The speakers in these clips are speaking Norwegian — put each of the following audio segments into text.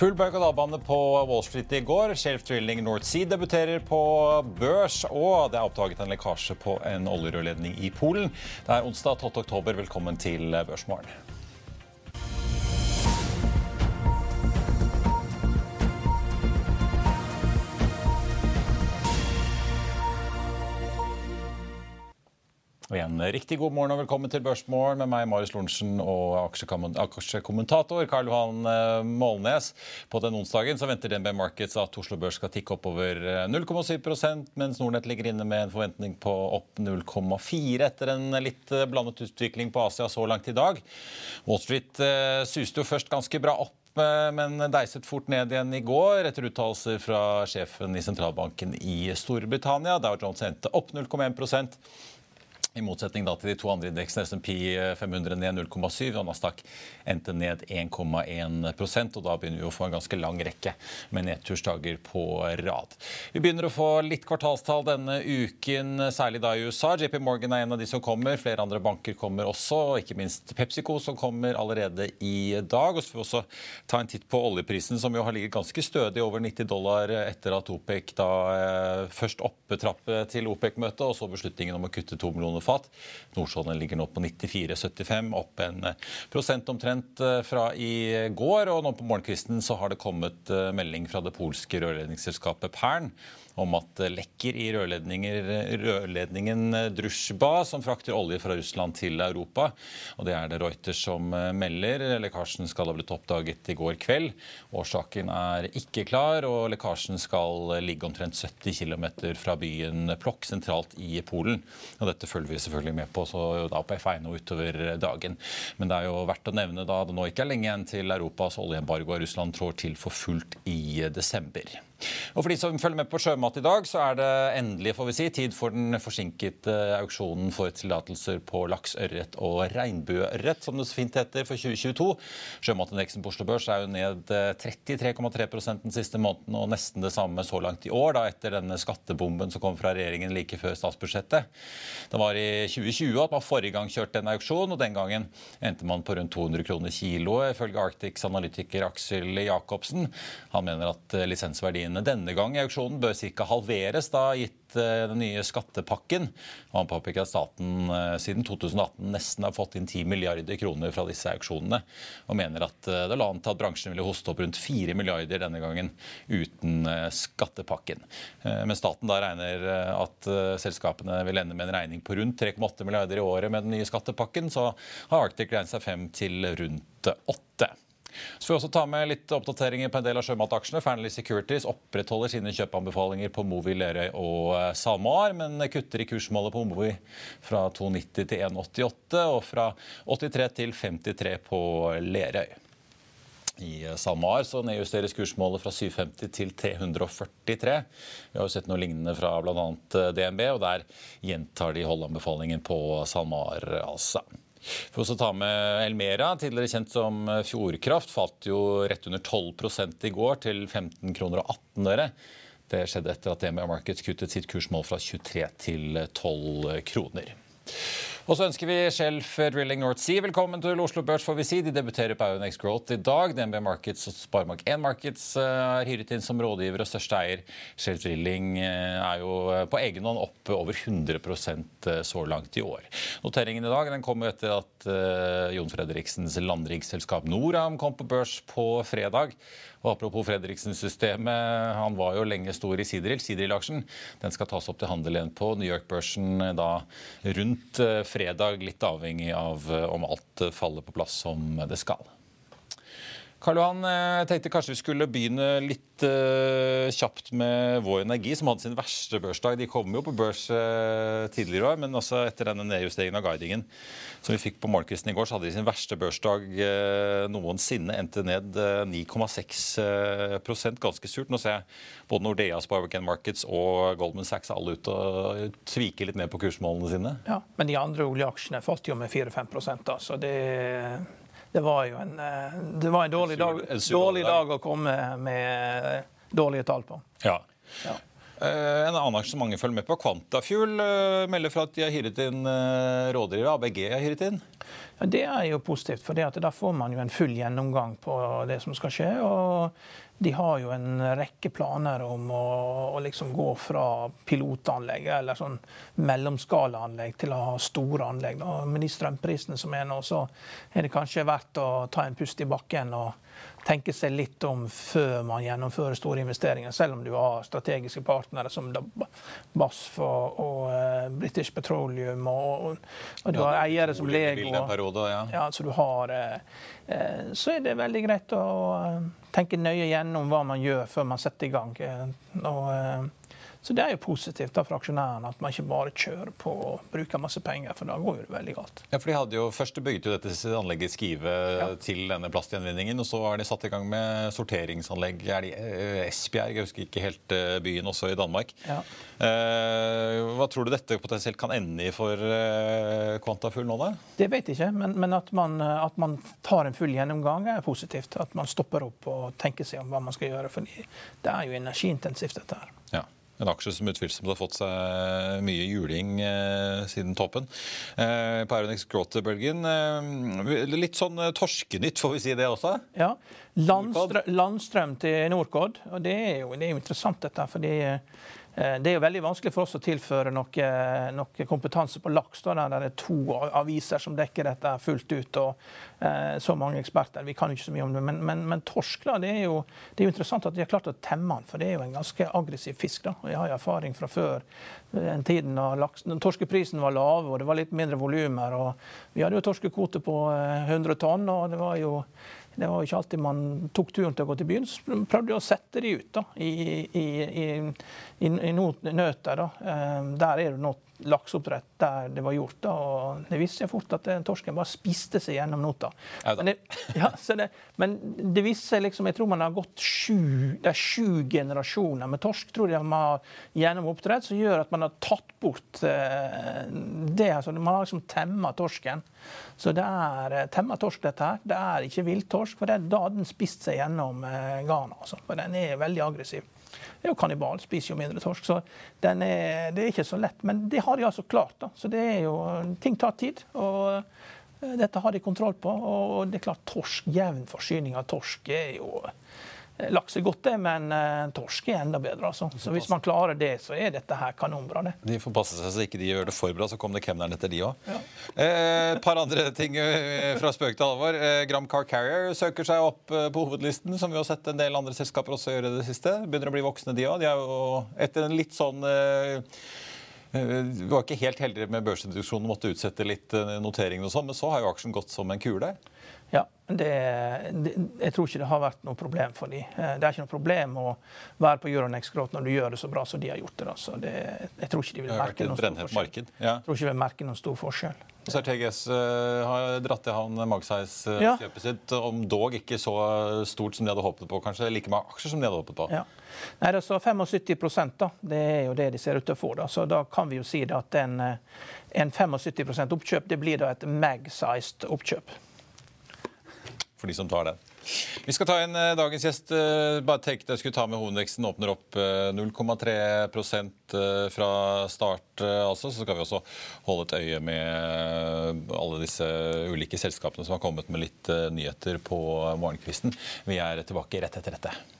Full berg-og-dal-bane på Wall Street i går. Shelf Drilling North Sea debuterer på børs, og det er oppdaget en lekkasje på en oljerørledning i Polen. Det er onsdag 12. oktober. Velkommen til Børsmorgen. Og igjen, Riktig god morgen og velkommen til Børsmorgen med meg, Marius Lorentzen, og aksjekommentator Karl Johan eh, Målnes. På den onsdagen så venter DNB Markets at Oslo Børs skal tikke oppover 0,7 eh, mens Nordnett ligger inne med en forventning på opp 0,4 etter en litt eh, blandet utvikling på Asia så langt i dag. Wall Street suste jo først ganske bra opp men deiset fort ned igjen i går etter uttalelser fra sjefen i sentralbanken i Storbritannia. Dow Jones endte opp 0,1 i motsetning til de to andre indeksene, SMP 500 ned 0,7 og Nasdaq endte ned 1,1% og Da begynner vi å få en ganske lang rekke med nedtursdager på rad. Vi begynner å få litt kvartalstall denne uken, særlig da i USA. JP Morgan er en av de som kommer. Flere andre banker kommer også, og ikke minst PepsiCo, som kommer allerede i dag. Og så får vi også ta en titt på oljeprisen, som jo har ligget ganske stødig over 90 dollar etter at OPEC da eh, først oppetrappet til OPEC-møtet, og så beslutningen om å kutte to millioner fat. Nordsjøen ligger nå på 94,75, opp en eh, prosent omtrent eh, fra i går. Og nå på morgenkvisten så har det kommet eh, melding fra det polske rørledningsselskapet Pern om at lekker i rørledningen Druzjba, som frakter olje fra Russland til Europa. Og Det er det Reuters som melder. Lekkasjen skal ha blitt oppdaget i går kveld. Årsaken er ikke klar, og lekkasjen skal ligge omtrent 70 km fra byen Plokk, sentralt i Polen. Og Dette følger vi selvfølgelig med på så da på F1 og utover dagen. Men det er jo verdt å nevne da det nå ikke er lenge igjen til Europas oljeembargo av Russland trår til for fullt i desember. Og For de som følger med på sjømat i dag, så er det endelig får vi si, tid for den forsinkede auksjonen for tillatelser på laks, ørret og regnbueørret, som det så fint heter, for 2022. Sjømatindeksen på Oslo Børs er jo ned 33,3% den siste måneden, og nesten det samme så langt i år, da etter denne skattebomben som kom fra regjeringen like før statsbudsjettet. Det var i 2020 at man forrige gang kjørte en auksjon, og den gangen endte man på rundt 200 kroner kiloet, ifølge Arctics analytiker Aksel Jacobsen. Han mener at lisensverdien pengene denne gang i auksjonen bør ca. halveres, da gitt eh, den nye skattepakken. Han påpeker at staten eh, siden 2018 nesten har fått inn 10 milliarder kroner fra disse auksjonene, og mener at eh, det la an til at bransjen ville hoste opp rundt 4 milliarder denne gangen uten skattepakken. Men staten da regner at selskapene vil ende med en regning på rundt 3,8 milliarder i året med den nye skattepakken, så har Arctic regnet seg frem til rundt 8. Så får vi også ta med litt oppdateringer på en del av sjømataksjene. Fearnley Securities opprettholder sine kjøpeanbefalinger på Movi, Lerøy og eh, SalMar, men kutter i kursmålet på Movi fra 2,90 til 1,88 og fra 83 til 53 på Lerøy. I eh, SalMar så nedjusteres kursmålet fra 750 til 343. Vi har jo sett noe lignende fra bl.a. Eh, DNB, og der gjentar de holdanbefalingen på SalMar. altså. For å ta med Elmera, tidligere kjent som Fjordkraft, falt jo rett under 12% i går, til 15 kroner og 18 øre. Det skjedde etter at DMA Markets kuttet sitt kursmål fra 23 til 12 kroner. Og så ønsker vi Shelf Drilling North Sea velkommen til Oslo Børs. får vi si. De debuterer på Aunex Growth i dag. DNB Markets og Sparebank1 Markets er eh, hyret inn som rådgiver og største eier. Shelf Drilling eh, er jo eh, på egen hånd opp over 100 så langt i år. Noteringen i dag den kommer etter at Jon Fredriksens landriksselskap Noram kom på børs på fredag. Og Apropos Fredriksen-systemet, han var jo lenge stor i Sidril. Sidril-aksjen skal tas opp til handel igjen på New York-børsen da rundt eh, fredag, litt avhengig av eh, om alt faller på plass som det skal. Karl Johan, eh, jeg tenkte kanskje vi skulle begynne litt uh, kjapt med Vår Energi, som hadde sin verste børsdag. De kom jo på børs uh, tidligere i år, men også etter denne nedjusteringen av guidingen som vi fikk på morgenkvisten i går, så hadde de sin verste børsdag uh, noensinne. Endte ned 9,6% ganske surt. Nå ser jeg både Nordea, Sparbank Markets og Goldman Sachs alle ute og tviker litt mer på kursmålene sine. Ja, men de andre oljeaksjene falt jo med 4-5 da, så det det var jo en, eh, det var en dårlig, dag, dårlig dag å komme med dårlige tall på. Ja. ja. Uh, en annen aksje mange følger med på, Quantafuel, melder fra at de har hyret inn rådgivere. ABG har hyret inn. Ja, det er jo positivt, for da får man jo en full gjennomgang på det som skal skje. og de har jo en rekke planer om å, å liksom gå fra pilotanlegg eller sånn mellomskalaanlegg til å ha store anlegg. Og Med de strømprisene som er nå, så er det kanskje verdt å ta en pust i bakken og tenke seg litt om før man gjennomfører store investeringer, selv om du har strategiske partnere som BASF og, og uh, British Petroleum, og, og du ja, har eiere som Lego. Periode, ja. ja. så du har uh, uh, Så er det veldig greit å tenke nøye gjennom hva man gjør før man setter i gang. og så det er jo positivt da for aksjonærene at man ikke bare kjører på og bruker masse penger, for da går det veldig galt. Ja, for de hadde jo Først bygget jo dette anlegget i Skive ja. til denne plastgjenvinningen, og så har de satt i gang med sorteringsanlegg er de, eh, Esbjerg, jeg husker ikke helt eh, byen, også i Danmark. Ja. Eh, hva tror du dette potensielt kan ende i for Kvantafull nå, da? Det vet jeg ikke, men, men at, man, at, man, tar en full gjennomgang er positivt. At man stopper opp og tenker seg om hva man skal gjøre. For det er jo energiintensivt, dette her. Ja. En aksje som utvilsomt har fått seg mye juling eh, siden toppen. Eh, på Aronex Growth-bølgen. Eh, litt sånn eh, torskenytt, får vi si det også? Ja. Landstrøm, landstrøm til Norcod. Og det er, jo, det er jo interessant, dette. fordi Eh, det er jo veldig vanskelig for oss å tilføre noe, noe kompetanse på laks. Da, der det er to aviser som dekker dette fullt ut, og eh, så mange eksperter. Vi kan ikke så mye om det. Men, men, men torsk da, det er, jo, det er, jo, interessant at de har klart å temme den, for det er jo en ganske aggressiv fisk. da, Jeg har jo erfaring fra før den tiden da laks, torskeprisen var lav og det var litt mindre volumer. Vi hadde jo torskekvote på 100 eh, tonn, og det var jo det var ikke alltid man tok turen til å gå til byen. Så prøvde å sette de ut da, i, i, i, i, i nøter. Eh, der er det noe lakseoppdrett der det var gjort. Da, og Det viste seg fort at torsken bare spiste seg gjennom nota. Men det, ja, det, men det viste seg liksom, jeg tror man har gått sju, det er sju generasjoner med torsk tror jeg man har gjennom oppdrett, som gjør at man har tatt bort eh, det. Altså, man har liksom temma torsken. Så det er uh, temma torsk, dette her. Det er ikke villtorsk, for det er da den spist seg gjennom eh, garnet. Altså, for den er veldig aggressiv er jo kannibal, spiser jo mindre torsk. Så er, det er ikke så lett. Men det har de altså klart. da. Så det er jo, ting tar tid. og eh, dette har de kontroll på. Og det er klart torsk, jevn forsyning av torsk er jo Laks er godt, det, men uh, torsk er enda bedre. Altså. Så hvis man klarer det, så er dette her kanonbra. det. De får passe seg så ikke de gjør det for bra, så kommer det kemneren etter de òg. Ja. Eh, et par andre ting eh, fra spøk til alvor. Eh, Gram Car Carrier søker seg opp eh, på hovedlisten, som vi har sett en del andre selskaper også gjøre det siste. Begynner å bli voksne, de òg. De er jo etter en litt sånn eh, vi var ikke helt heldige med børsintroduksjonen, måtte utsette litt noteringene og sånn, men så har jo aksjen gått som en kule. Ja, det, det, jeg tror ikke det har vært noe problem for dem. Eh, det er ikke noe problem å være på Euronex Growth når du gjør det så bra som de har gjort det. Så det jeg tror ikke de vil merke noen stor forskjell. Ja. Jeg tror ikke de vil merke noen stor forskjell. Så har TGS uh, har dratt i havn Magseis-kjøpet ja. sitt, om dog ikke så stort som de hadde håpet på. Kanskje like mange aksjer som de hadde håpet på. Ja. Nei, det er 75 da, det er jo det de ser ut til å få. Da. Så da kan vi jo si at en, eh, en 75% oppkjøp det blir da et mag-sized oppkjøp for de som tar den. Vi skal ta inn uh, dagens gjest. Uh, bare tenkte jeg skulle ta med hovedveksten. Åpner opp uh, 0,3% fra start. altså. Så skal vi også holde et øye med alle disse ulike selskapene som har kommet med litt nyheter på morgenkvisten. Vi er tilbake rett etter dette.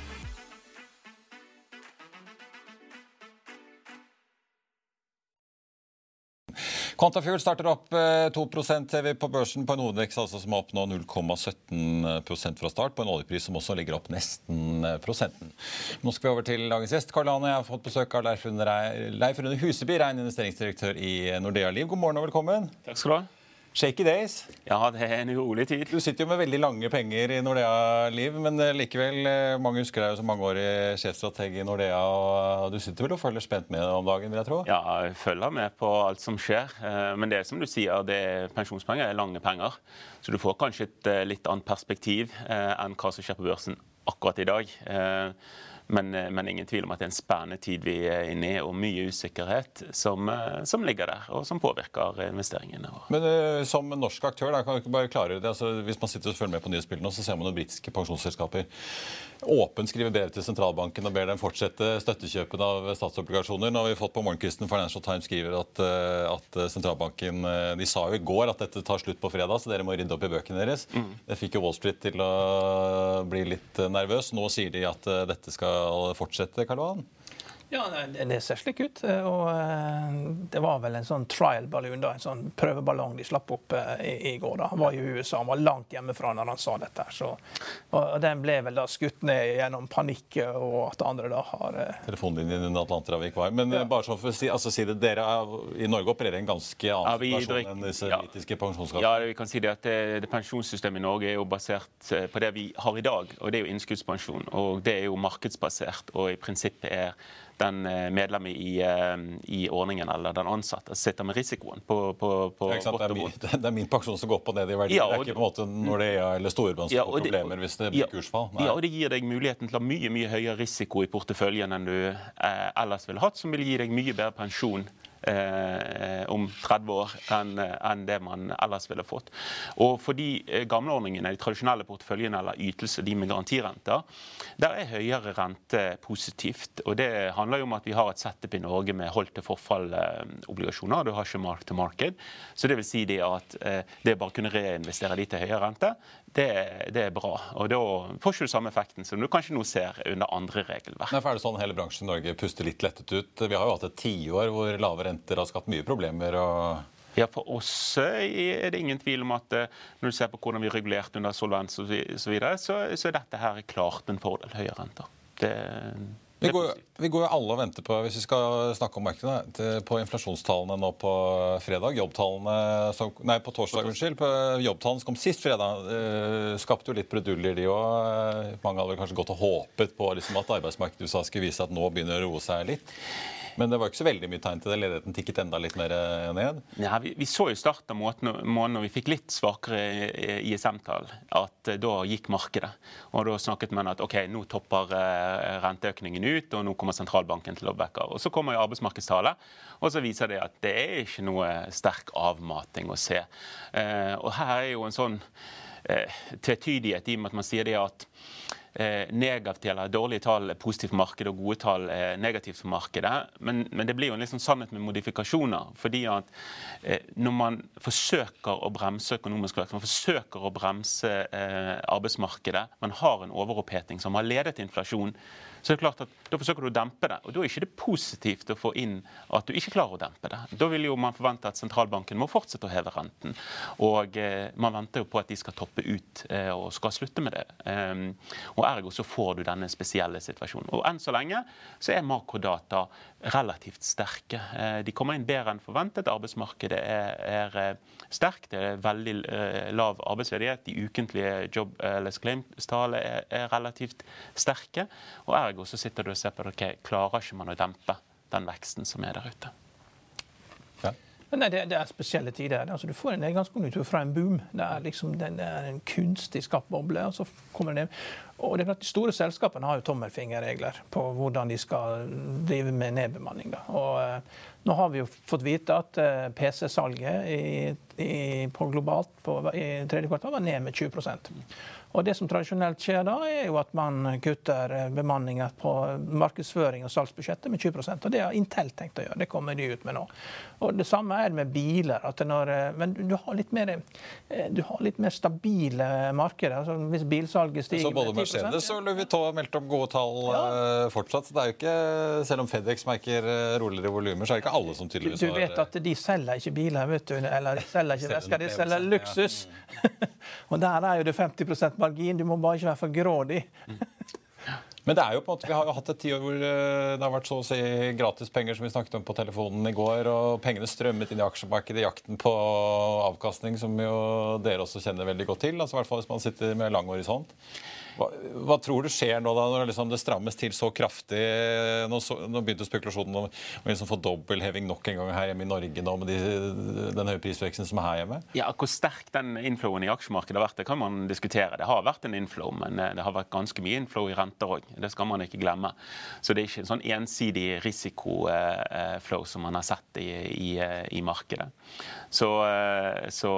Quantafuel starter opp 2 eh, ser vi på børsen på en hovedvekst altså som har oppnådd 0,17% fra start, på en oljepris som også ligger opp nesten eh, prosenten. Nå skal vi over til dagens gjest. Karl Ane, jeg har fått besøk av Leif Rune Huseby, rein investeringsdirektør i Nordea Liv. God morgen og velkommen. Takk skal du ha. Shaky days. Ja, det er en urolig tid. Du sitter jo med veldig lange penger i Nordea-liv, men eh, likevel, eh, mange husker deg jo som mangeårig sjefstrateg i Nordea. og Du sitter vel og følger spent med om dagen, vil jeg tro? Ja, jeg følger med på alt som skjer. Eh, men det er som du sier, det er pensjonspenger er lange penger. Så du får kanskje et litt annet perspektiv enn hva som skjer på børsen akkurat i dag. Men, eh, men, ingen tvil om at det er en spennende tid vi er inne i, og mye usikkerhet som, eh, som ligger der, og som påvirker investeringene. Men uh, som norsk aktør, da, kan du ikke bare klare det? Altså, hvis man sitter og følger med på nyhetsbildene, så ser man noen britiske pensjonsselskaper åpent skriver brev til sentralbanken og ber dem fortsette støttekjøpene av statsobligasjoner. Nå har vi fått på morgenkvisten Financial Times skriver at, at, sentralbanken De sa jo i går at dette tar slutt på fredag, så dere må rydde opp i bøkene deres. Mm. Det fikk jo Wall Street til å bli litt nervøs. Nå sier de at dette skal skal fortsette, Karl Johan? Ja, det ser slik ut. Og eh, det var vel en sånn trial ballon, da, en sånn prøveballong de slapp opp eh, i, i går. da. Han var i USA, han var langt hjemmefra når han sa dette. Så, og Den ble vel da skutt ned gjennom panikk og at andre da har eh, Telefonlinjen under Atlanterhavik var Men ja. bare sånn for å si, altså, si det, dere er, i Norge opererer en ganske annen ja, situasjon enn disse ja. pensjonskassene? Ja, vi kan si det at det, det pensjonssystemet i Norge er jo basert på det vi har i dag, og det er jo innskuddspensjon. Og det er jo markedsbasert og i prinsippet er den eh, medlemmet i, eh, i, ordningen eller den ansatte sitter med risikoen på, på, på det, er det, er min, det, er min, pensjon som går opp og ned i verdi. Ja, det er ikke på en måte når det er eller storebrand som ja, får problemer hvis det blir ja, kursfall. Nei. Ja, og det gir deg muligheten til å ha mye mye høyere risiko i porteføljen enn du eh, ellers ville hatt, som vil gi deg mye bedre pensjon eh, om 30 år enn en det man ellers ville fått. Og for de eh, gamle ordningene, de tradisjonelle porteføljene eller ytelser, de med garantirenter, der er høyere rente positivt. Og det handler jo om at vi har et setup i Norge med holdt til forfall-obligasjoner. Du har ikke mark to market. Så det vil si det at eh, det bare kunne reinvestere de til høyere rente, det, det, er bra. Og da får ikke du samme effekten som du kanskje nå ser under andre regelverk. Nei, for er det sånn hele bransjen i Norge puster litt lettet ut? Vi har jo hatt et tiår hvor lave renter har skapt mye problemer. og... Ja, For oss er det ingen tvil om at eh, når du ser på hvordan vi regulerte under solvens osv., så, så, så er dette her klart en fordel, høye renter. Det, vi går, vi går, jo alle og venter på hvis vi skal snakke om markedet, på inflasjonstallene nå på fredag. Jobbtallene som, nei, på torsdag, unnskyld. På jobbtallene som kom sist fredag, uh, skapte jo litt bruduljer, de òg. Mange hadde kanskje gått og håpet på liksom, at arbeidsmarkedet USA skulle vise at nå begynner å roe seg litt. Men det var ikke så veldig mye tegn til det. Ledigheten tikket enda litt mer eh, ned? Ja, vi, vi så i starten av måneden når vi fikk litt svakere ISM-tall, at eh, da gikk markedet. Og da snakket man at ok, nå topper eh, renteøkningen ut, og nå kommer sentralbanken til å backe. Og så kommer jo arbeidsmarkedstallet, og så viser det at det er ikke noe sterk avmating å se. og her er jo en sånn tvetydighet i og med at man sier det at Eh, negative eller dårlige tall er positivt for markedet, og gode tall er negativt for markedet. Men, men, det blir jo en liksom sannhet med modifikasjoner. fordi at eh, når man forsøker å bremse økonomisk vekst, man forsøker å bremse eh, arbeidsmarkedet, man har en overoppheting som har ledet til inflasjon, så er det klart at da forsøker du å dempe det. Og da er ikke det positivt å få inn at du ikke klarer å dempe det. Da vil jo man forvente at sentralbanken må fortsette å heve renten. Og eh, man venter jo på at de skal toppe ut eh, og skal slutte med det. Um, og ergo så får du denne spesielle situasjonen. Og enn så lenge så er makrodata relativt sterke. Eh, de kommer inn bedre enn forventet. Arbeidsmarkedet er, er eh, sterkt. Det er veldig eh, lav arbeidsledighet. De ukentlige job eller claims-tallene er, er relativt sterke. Og er Ergo så sitter du og ser på det, ok, klarer ikke man å dempe den veksten som er der ute. Ja. Nei, det, det, er spesielle tider. Altså, du får en nedgangskonjunktur fra en boom. Det er, liksom, det er en kunstig skapt boble. og så kommer det ned. Og det er klart, De store selskapene har jo tommelfingerregler på hvordan de skal drive med nedbemanning. Da. Og uh, Nå har vi jo fått vite at uh, PC-salget på globalt på, i tredje kvartal var ned med 20 og Det som tradisjonelt skjer da, er jo at man kutter bemanninga på markedsføring og salgsbudsjettet med 20% og Det har Intel tenkt å gjøre. Det kommer de ut med nå. Og Det samme er det med biler. Når, eh, men du har mer, eh, du har litt mer stabile markeder. Altså hvis bilsalget stiger så både Mercedes og Louis Vuitton har meldt om gode tall ja. fortsatt. Det er jo ikke, Selv om Fedex merker roligere volumer, så er det ikke alle som tydeligvis har Du vet at de selger ikke biler, vet du. Eller de selger ikke vesker, de selger luksus. og der er jo det 50 margin. Du må bare ikke være for grådig. Men det er jo på en måte, vi har jo hatt et tiår hvor eh, det har vært så å si gratis penger, som vi snakket om på telefonen i går, og pengene strømmet inn i aksjemarkedet i jakten på avkastning, som jo dere også kjenner veldig godt til. altså i hvert fall hvis man sitter med lang horisont. Hva, hva, tror du skjer nå da når liksom det strammes til så kraftig? Nå, så, nå begynte spekulasjonen om å liksom få dobbeltheving nok en gang her hjemme i Norge nå med de, den høye prisveksten som er her hjemme? Ja, Hvor sterk den inflowen i aksjemarkedet har vært, det kan man diskutere. Det har vært en inflow, men eh, det har vært ganske mye inflow i renter òg. Det skal man ikke glemme. Så det er ikke en sånn ensidig risikoflow som man har sett i, i, i markedet. Så, så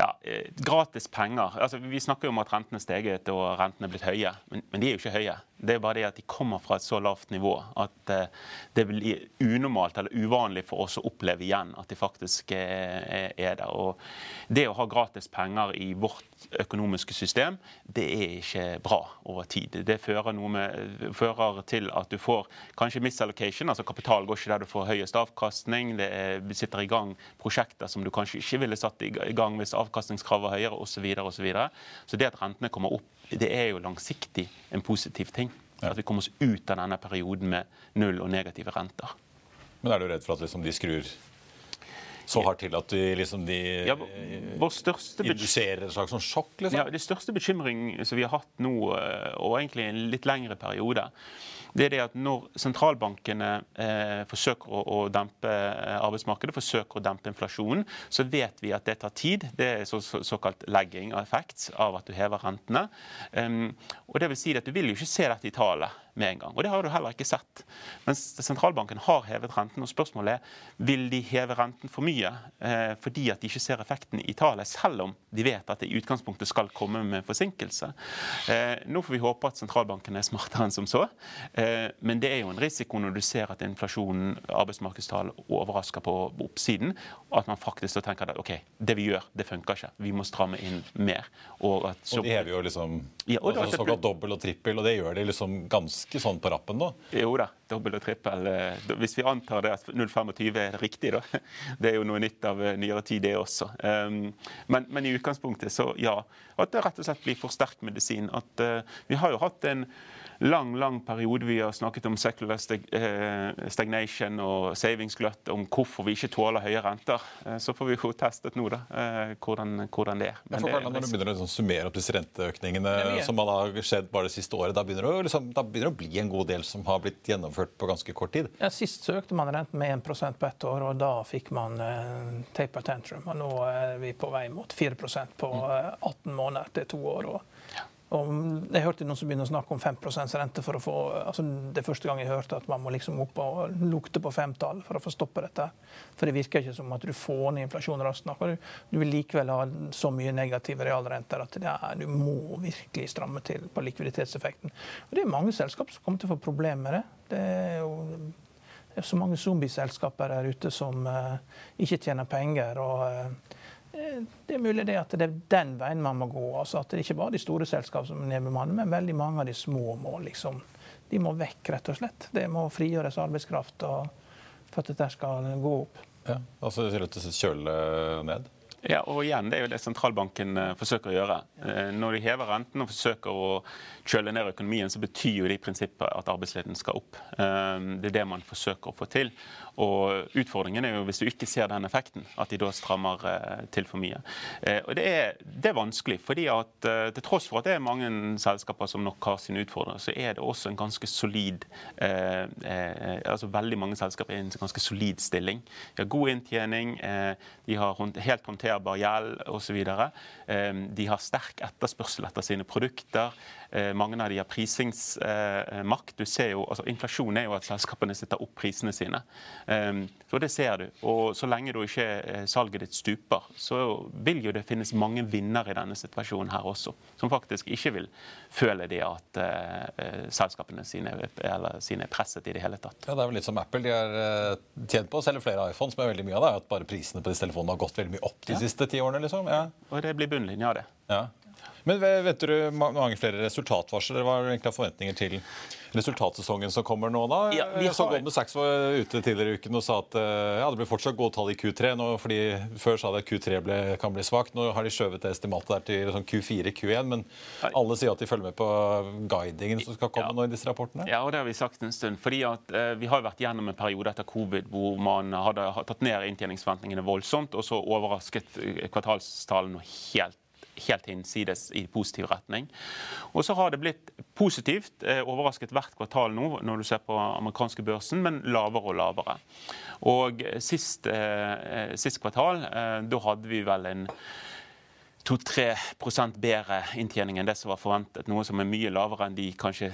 ja, eh, gratis penger. Altså, vi snakker jo om at rentene er steget og rentene er blitt høye, men, men de er jo ikke høye. Det er bare det at de kommer fra et så lavt nivå at uh, det blir unormalt eller uvanlig for oss å oppleve igjen at de faktisk er, er der. Og det å ha gratis penger i vårt økonomiske system, det er ikke bra over tid. Det fører, med, fører til at du får kanskje misallocation, altså kapital går ikke der du får høyest avkastning. Det er, sitter i gang prosjekter som du kanskje ikke ville satt i gang hvis avkastningskravet var høyere, osv. Så, videre, og så, videre. så det at rentene kommer opp det er jo langsiktig en positiv ting. At vi kommer oss ut av denne perioden med null og negative renter. Men er du redd for at liksom de skrur så hardt til at de, liksom de ja, induserer et slags sånn sjokk? Liksom? Ja, Det største bekymring som vi har hatt nå, eh, og egentlig en litt lengre periode, det er det at når sentralbankene eh, forsøker å, å, dempe eh, arbeidsmarkedet, forsøker å dempe inflasjonen, så vet vi at det tar tid. Det er så, så, såkalt legging av effekt av at du hever rentene. Um, og det vil si at Du vil jo ikke se dette i tallet med en gang. Og det har du heller ikke sett. Mens sentralbanken har hevet renten. og Spørsmålet er vil de heve renten for mye eh, fordi at de ikke ser effekten i tallet, selv om de vet at det i utgangspunktet skal komme med forsinkelse. Eh, nå får vi håpe at sentralbanken er smartere enn som så. Eh, men det er jo en risiko når du ser at inflasjonen, arbeidsmarkedstall, overrasker på oppsiden. At man faktisk tenker at OK, det vi gjør, det funker ikke. Vi må stramme inn mer. Og, at, så, og de hever jo liksom ja, og altså, såkalt dobbel og trippel, og det gjør de liksom ganske sånn på rappen da? Jo da, dobbel og trippel. Eh, hvis vi antar det at 0,25 er riktig, da. Det er jo noe nytt av eh, nyere tid, det også. Um, men, men, i utgangspunktet så ja. At det rett og slett blir for sterk medisin. At uh, vi har jo hatt en lang lang periode vi har snakket om secular eh, stagnation og savingsglut, om hvorfor vi ikke tåler høye renter. Eh, så får vi jo testet nå da, eh, hvordan, hvordan det er. Men det, når du begynner å liksom summere opp disse renteøkningene som har skjedd bare det siste året, da begynner, det, liksom, da begynner det å bli en god del som har blitt gjennomført på ganske kort tid? Ja, Sist søkte man renten med 1 på ett år, og da fikk man uh, taper tantrum. Og nå er vi på vei mot 4% på 18 måneder til to år. og og jeg hørte noen som begynner å snakke om 5% rente for å få altså Det er første gang jeg hørte at man må liksom opp og lukte på femtall for å få stoppe dette. For det virker ikke som at du får ned inflasjonen raskt nok. Du, Du, vil likevel ha så mye negative realrenter at er, du må virkelig stramme til på likviditetseffekten. Og Det er mange selskap som kommer til å få problemer med det. Det er jo det er så mange zombieselskaper der ute som uh, ikke tjener penger. og uh, det er mulig det at det er den veien man må gå. altså At det ikke bare er de store selskapene som nedbemanner, men veldig mange av de små må liksom De må vekk, rett og slett. Det må frigjøres arbeidskraft for at dette skal gå opp. Ja, altså rett og slett kjøle ned? Ja, og igjen, Det er jo det sentralbanken uh, forsøker å gjøre. Uh, når de hever renten og forsøker å kjøle ned økonomien, så betyr jo det i prinsippet at arbeidsledigheten skal opp. Uh, det er det man forsøker å få til. Og Utfordringen er jo hvis du ikke ser den effekten, at de da strammer eh, til for mye. Eh, og Det er, det er vanskelig, fordi at eh, til tross for at det er mange selskaper som nok har sine utfordringer, så er det også en ganske solid eh, eh, altså Veldig mange selskaper er i en ganske solid stilling. De har god inntjening, eh, de har helt håndterbar gjeld osv. Eh, de har sterk etterspørsel etter sine produkter. Eh, mange av de har prisingsmakt. Du ser jo, altså Inflasjon er jo at selskapene setter opp prisene sine. Eh, så det ser du. Og så lenge du ikke eh, salget ditt stuper, så vil jo det finnes mange vinnere i denne situasjonen her også. Som faktisk ikke vil føle de at selskapene sine, sine, er presset i det hele tatt. Ja, Det er vel litt som Apple. De har tjent på å selge flere iPhones, men veldig mye av det er at bare prisene på disse telefonene har gått veldig mye opp de ja. siste ti årene. liksom. Ja. Og det blir bunnlinja av det. Ja. Men venter du mange flere resultatvarsler? Hva er egentlig forventninger til resultatsesongen som kommer nå, da? Ja, vi har... Så Goldman Sachs var ute tidligere i uken og sa at ja, det blir fortsatt gode tall i Q3. Nå, fordi Før sa de at Q3 ble, kan bli svakt. Nå har de skjøvet det estimatet der til sånn Q4, Q1. Men alle sier at de følger med på guidingen som skal komme ja. nå i disse rapportene? Ja, og det har vi sagt en stund. fordi at eh, Vi har vært gjennom en periode etter covid hvor man hadde tatt ned inntjeningsforventningene voldsomt, og så overrasket kvartalstallene helt helt hinsides i positiv retning. Og så har det blitt positivt eh, overrasket hvert kvartal nå når du ser på amerikanske børsen, men lavere og lavere. Og sist, eh, sist kvartal, eh, da hadde vi vel en 2-3 bedre inntjening enn det som var forventet. Noe som er mye lavere enn de kanskje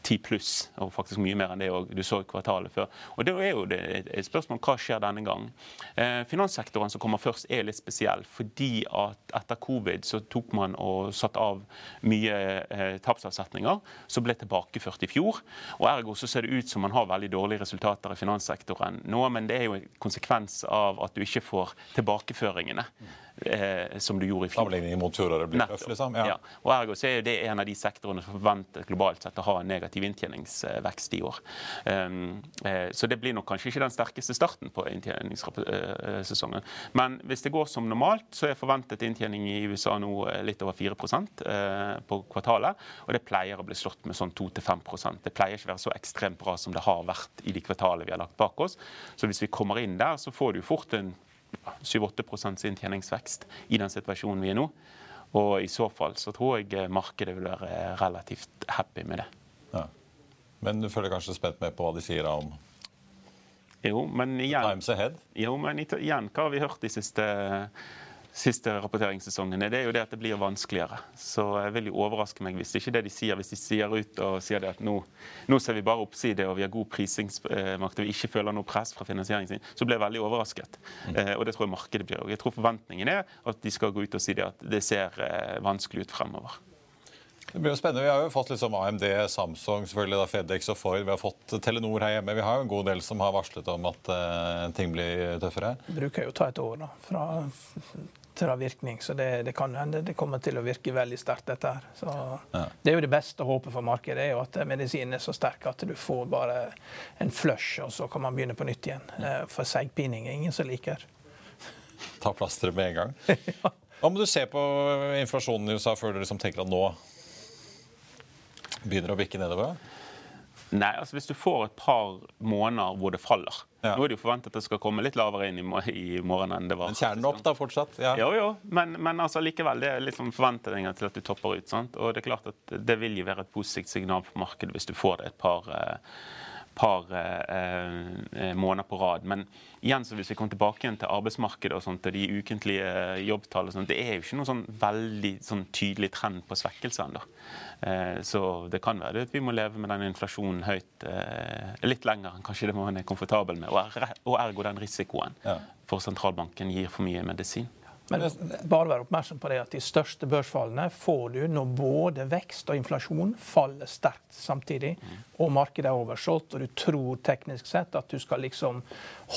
10 pluss, og faktisk mye mer enn det du så i kvartalet før. Og Det er jo et spørsmål hva skjer denne gang. Eh, finanssektoren som kommer først, er litt spesiell. Fordi at etter covid så tok man og satt av mye eh, tapsavsetninger som ble tilbakeført i fjor. Og Ergo så ser det ut som man har veldig dårlige resultater i finanssektoren nå, men det er jo en konsekvens av at du ikke får tilbakeføringene eh, som du gjorde i fjor. Sammenligningen mot fjoråret blir tøff, liksom? Ja. ja. Og Ergo så er det en av de sektorene som forventes globalt sett å ha en negativ inntjeningsvekst i år. Um, eh, så det blir nok kanskje ikke den sterkeste starten på inntjeningssesongen. Men hvis det går som normalt, så er forventet inntjening i USA nå eh, litt over 4 eh, på kvartalet. Og det pleier å bli slått med sånn 2-5% Det pleier ikke å være så ekstremt bra som det har vært i de kvartalene vi har lagt bak oss. Så hvis vi kommer inn der, så får du fort en 7-8 inntjeningsvekst i den situasjonen vi er nå. Og i så fall så tror jeg eh, markedet vil være relativt happy med det. Ja. Men du følger kanskje spent med på hva de sier om jo, men igjen, Times Ahead? Jo, men igjen, hva har vi hørt de siste siste rapporteringssesongene, det er jo det at det blir vanskeligere. Så jeg vil jo overraske meg hvis det ikke er det de sier. Hvis de sier ut og sier det at nå, nå ser vi bare oppside og vi har god prisingsmakt og vi ikke føler noe press fra finansieringen sin, så blir jeg veldig overrasket. Mm. Eh, og det tror jeg markedet blir òg. Jeg tror forventningen er at de skal gå ut og si det at det ser eh, vanskelig ut fremover. Det blir jo spennende. Vi har jo fått liksom AMD, Samsung, selvfølgelig da FedEx og Ford. Vi har fått Telenor her hjemme. Vi har jo en god del som har varslet om at uh, ting blir tøffere. Det bruker jo å ta et år da, fra til virkning. Så det, det kan hende det kommer til å virke veldig sterkt, dette her. Så ja. Det er jo det beste håpet for markedet, det er jo at medisinen er så sterk at du får bare en flush, og så kan man begynne på nytt igjen. Eh, for seigpining er ingen som liker. Ta plasteret med en gang. ja. Hva må du se på inflasjonen i USA før du liksom tenker at nå begynner å bikke nedover? Nei, altså Hvis du får et par måneder hvor det faller ja. Nå er det jo forventet at det skal komme litt lavere inn i, morgen enn det var. Men kjernen opp da fortsatt? Ja. Jo, jo. Men, men altså, likevel, det er liksom forventninger til at du topper ut. sant? Og det er klart at det vil jo være et positivt signal på markedet hvis du får det et par eh, par eh, eh, måneder på rad. Men igjen, så hvis vi kommer tilbake igjen til arbeidsmarkedet og sånt, og de ukentlige jobbtallene, sånt, det er jo ikke noen sånn veldig sånn tydelig trend på svekkelse ennå. Eh, så det kan være at vi må leve med den inflasjonen høyt eh, litt lenger enn kanskje det man er komfortabel med, og ergo den risikoen for sentralbanken gir for mye medisin. Men bare vær oppmerksom på det at de største børsfallene får du når både vekst og inflasjon faller sterkt samtidig, og markedet er oversolgt, og du tror teknisk sett at du skal liksom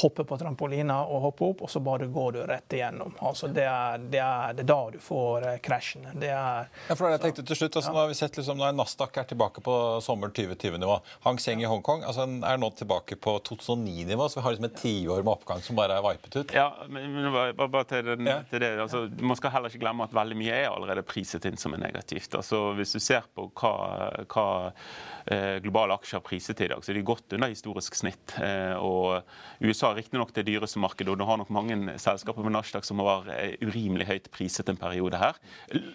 hoppe på trampolina og hoppe opp, og så bare går du rett igjennom. Altså det, er, det, er, det er da du får uh, krasjen. Det er, ja, for det jeg tenkte til slutt, altså, ja. Nå har vi sett liksom, når Nasdaq er tilbake på sommer 2020-nivå. Hang Seng i Hongkong altså, er nå tilbake på 2009-nivå, så vi har liksom et tiår med oppgang som bare er vipet ut. Ja, men, men bare, bare til, den, ja. til det det, altså, Man skal heller ikke glemme at veldig mye er allerede priset inn som er negativt. Altså, hvis du ser på hva, hva eh, globale aksjer har priset i dag, så er de godt under historisk snitt. Eh, og USA er riktignok det dyreste markedet, og du har nok mange selskaper med Nasdaq som var eh, urimelig høyt priset en periode her.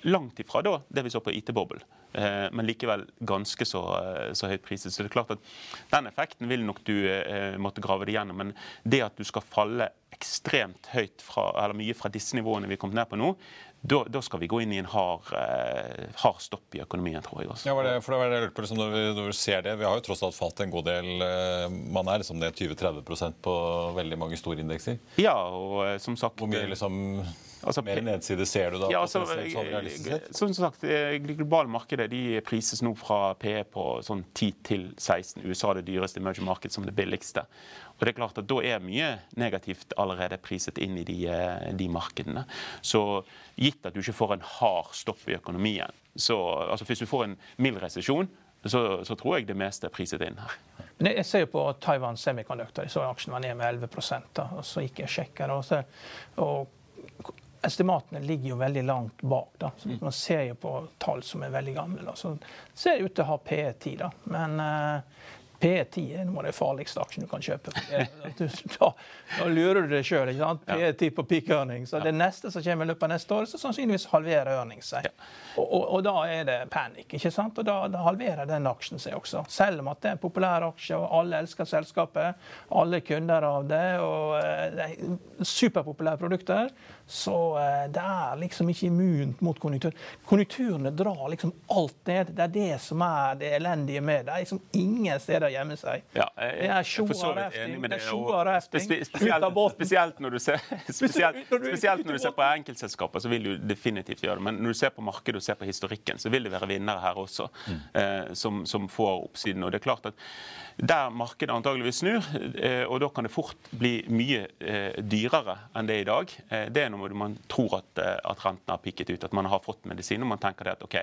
Langt ifra da det vi så på IT-boble, eh, men likevel ganske så, eh, så, høyt priset. Så det er klart at den effekten vil nok du måtte grave det gjennom. Men det at du skal falle ekstremt høyt fra, eller mye fra disse nivåene vi er kommet ned på nå, da, da, skal vi gå inn i en hard, eh, hard stopp i økonomien, tror jeg. også. Ja, det, for det var det jeg lurte på, liksom, når, vi, når, vi, ser det, vi har jo tross alt falt en god del. Eh, man er liksom ned 20-30% på veldig mange store indekser. Ja, og eh, som sagt... Hvor mye liksom Altså, Mer nedside ser du da? Ja, altså, sånn sagt, Det globale markedet de prises nå fra PE på sånn 10 til 16. USA er det dyreste emerging market som det billigste. Og det er klart at Da er mye negativt allerede priset inn i de, de markedene. Så gitt at du ikke får en hard stopp i økonomien, så altså Hvis du får en mild resesjon, så, så, tror jeg det meste er priset inn her. Men jeg ser jo på Taiwan Semiconductor. Jeg så aksjen var ned med 11 da, og Så gikk jeg og sjekka. Og, og estimatene ligger jo veldig langt bak. da. Så man ser jo på tall som er veldig gamle. Da. Så ser ut til å ha PE10. da. Men uh, P10 er noe av det farligste aksjen du kan kjøpe. Da, da lurer du deg sjøl. P10 på peak earnings. Så det neste som kommer i løpet av neste år, så sannsynligvis halverer earnings seg. Og, og, og, da er det panikk. ikke sant? Og da, da, halverer den aksjen seg også. Selv om at det er en populær aksje, og alle elsker selskapet, alle er kunder av det, og uh, det er superpopulære produkter, så uh, det er liksom ikke immunt mot konjunktur. Konjunkturene drar liksom alt ned. Det er det som er det elendige med det. Det er liksom ingen steder å gjemme seg. Ja, jeg, det er sjoa-rafting. Det er spesielt, spesielt, når du ser, spesielt, spesielt når du ser på enkeltselskaper, så vil du definitivt gjøre det. Men når du ser på markedet og ser på historikken, så vil det være vinnere her også, mm. eh, som, som, får oppsiden. Og det er klart at der markedet antageligvis snur, eh, og da kan det fort bli mye eh, dyrere enn det er i dag. Eh, det er når man tror at, at rentene har pikket ut, at man har fått medisin og man tenker det at OK,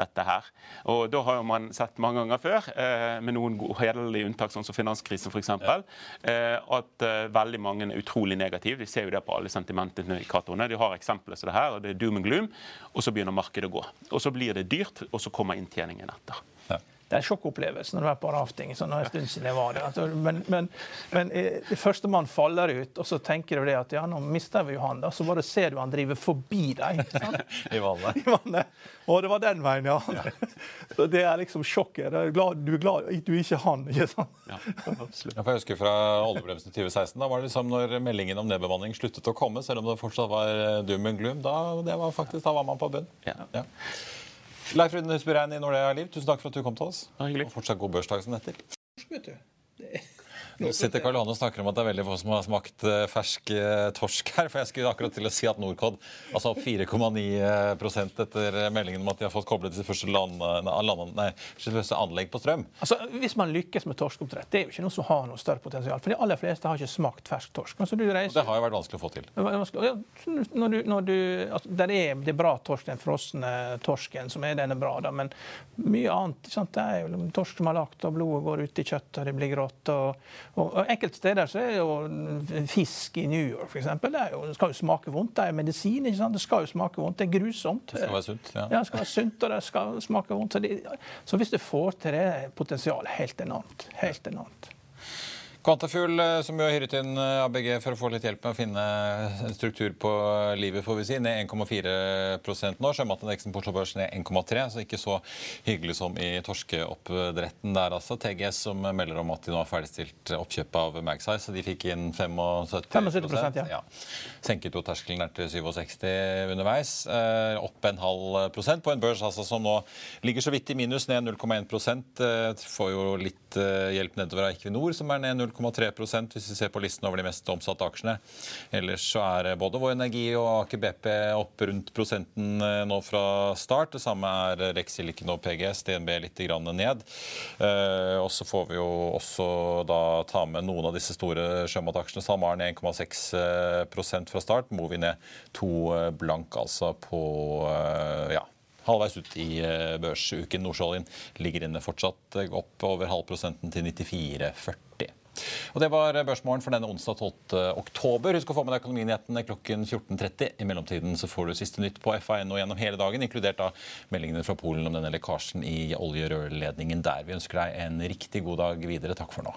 dette her. Og da har man sett mange ganger før, med noen hederlige unntak, sånn som finanskrisen f.eks., at veldig mange er utrolig negative. Vi ser jo det på alle sentimentindikatorene. De har eksempler som det her, og det er doom and gloom, og så begynner markedet å gå. Og så blir det dyrt, og så kommer inntjeningen etter det er en sjokkopplevelse når du er på rafting. sånn en stund siden jeg var det. Altså, men, men, men førstemann det første man faller ut, og så tenker du det at ja, nå mister vi jo han, da. Så bare ser du han driver forbi deg. I vannet. I vannet. Og det var den veien, ja. ja. Så det er liksom sjokket. Er glad, du er glad du er ikke han, ikke sant? Ja, jeg husker fra oljebremsen 2016. Da var det liksom når meldingen om nedbemanning sluttet å komme, selv om det fortsatt var eh, doom and gloom. Da, det var faktisk, da var man på bunn. Ja. ja. Leif Rune Husbyrein i Nordea Liv, tusen takk for at du kom til oss. Hyggelig. Og fortsatt god børsdag som etter. Nå sitter Karl Johan og snakker om at det er veldig få som har smakt eh, fersk eh, torsk her. For jeg skulle akkurat til å si at Norcod altså opp 4,9% etter meldingen om at de har fått koblet til første, land, første anlegg på strøm. Altså, Hvis man lykkes med torskeoppdrett, det er jo ikke noe som har noe større potensial. For de aller fleste har ikke smakt fersk torsk. Altså, reiser, det har jo vært vanskelig å få til. Når du, når du, altså, det, er, det bra torsk, den frosne torsken som er den er bra, da, men mye annet. Sant? Det er jo torsk som har lagt, og blodet går ut i kjøttet, og det blir grått. og og, og Enkelte steder så er jo fisk i New York f.eks. Det, jo, det skal jo smake vondt. Det er medisin. ikke sant? Det skal jo smake vondt. Det er grusomt. Det skal være sunt. Ja, ja det skal være sunt, og det skal smake vondt. Så, det, så hvis du får til det, potensialet helt enormt. Helt enormt. Quantafuel, eh, som jo har hyret inn eh, ABG for å få litt hjelp med å finne en struktur på livet, får vi si, ned 1,4% nå. Sjømatindeksen på Oslo ned 1,3, så ikke så hyggelig som i torskeoppdretten der, altså. TGS som melder om at de nå har ferdigstilt oppkjøpet av Magsize, så de fikk inn 75, 75 ja. ja. Senket jo terskelen der til 67 underveis. Eh, opp en halv prosent på en børs altså, som nå ligger så vidt i minus, ned 0,1 eh, Får jo litt eh, hjelp nedover av Equinor, som er ned 0 0,3% hvis vi ser på listen over de mest omsatte aksjene. Ellers så er både Vår Energi og Aker BP opp rundt prosenten eh, nå fra start. Det samme er Rex Silicon og PGS, DNB litt ned. Eh, og så får vi jo også da ta med noen av disse store sjømataksjene. SalMar ned 1,6% fra start. Movi ned to blank, altså på ja, halvveis ut i børsuken. Nordsjøoljen ligger inne fortsatt opp over halvprosenten til 94,40. Og Det var børsmålen for denne onsdag 12. oktober. Husk å få med deg Økonominyhetene klokken 14.30. I mellomtiden så får du siste nytt på FA.no gjennom hele dagen, inkludert da meldingene fra Polen om denne lekkasjen i oljerørledningen der. Vi ønsker deg en riktig god dag videre. Takk for nå.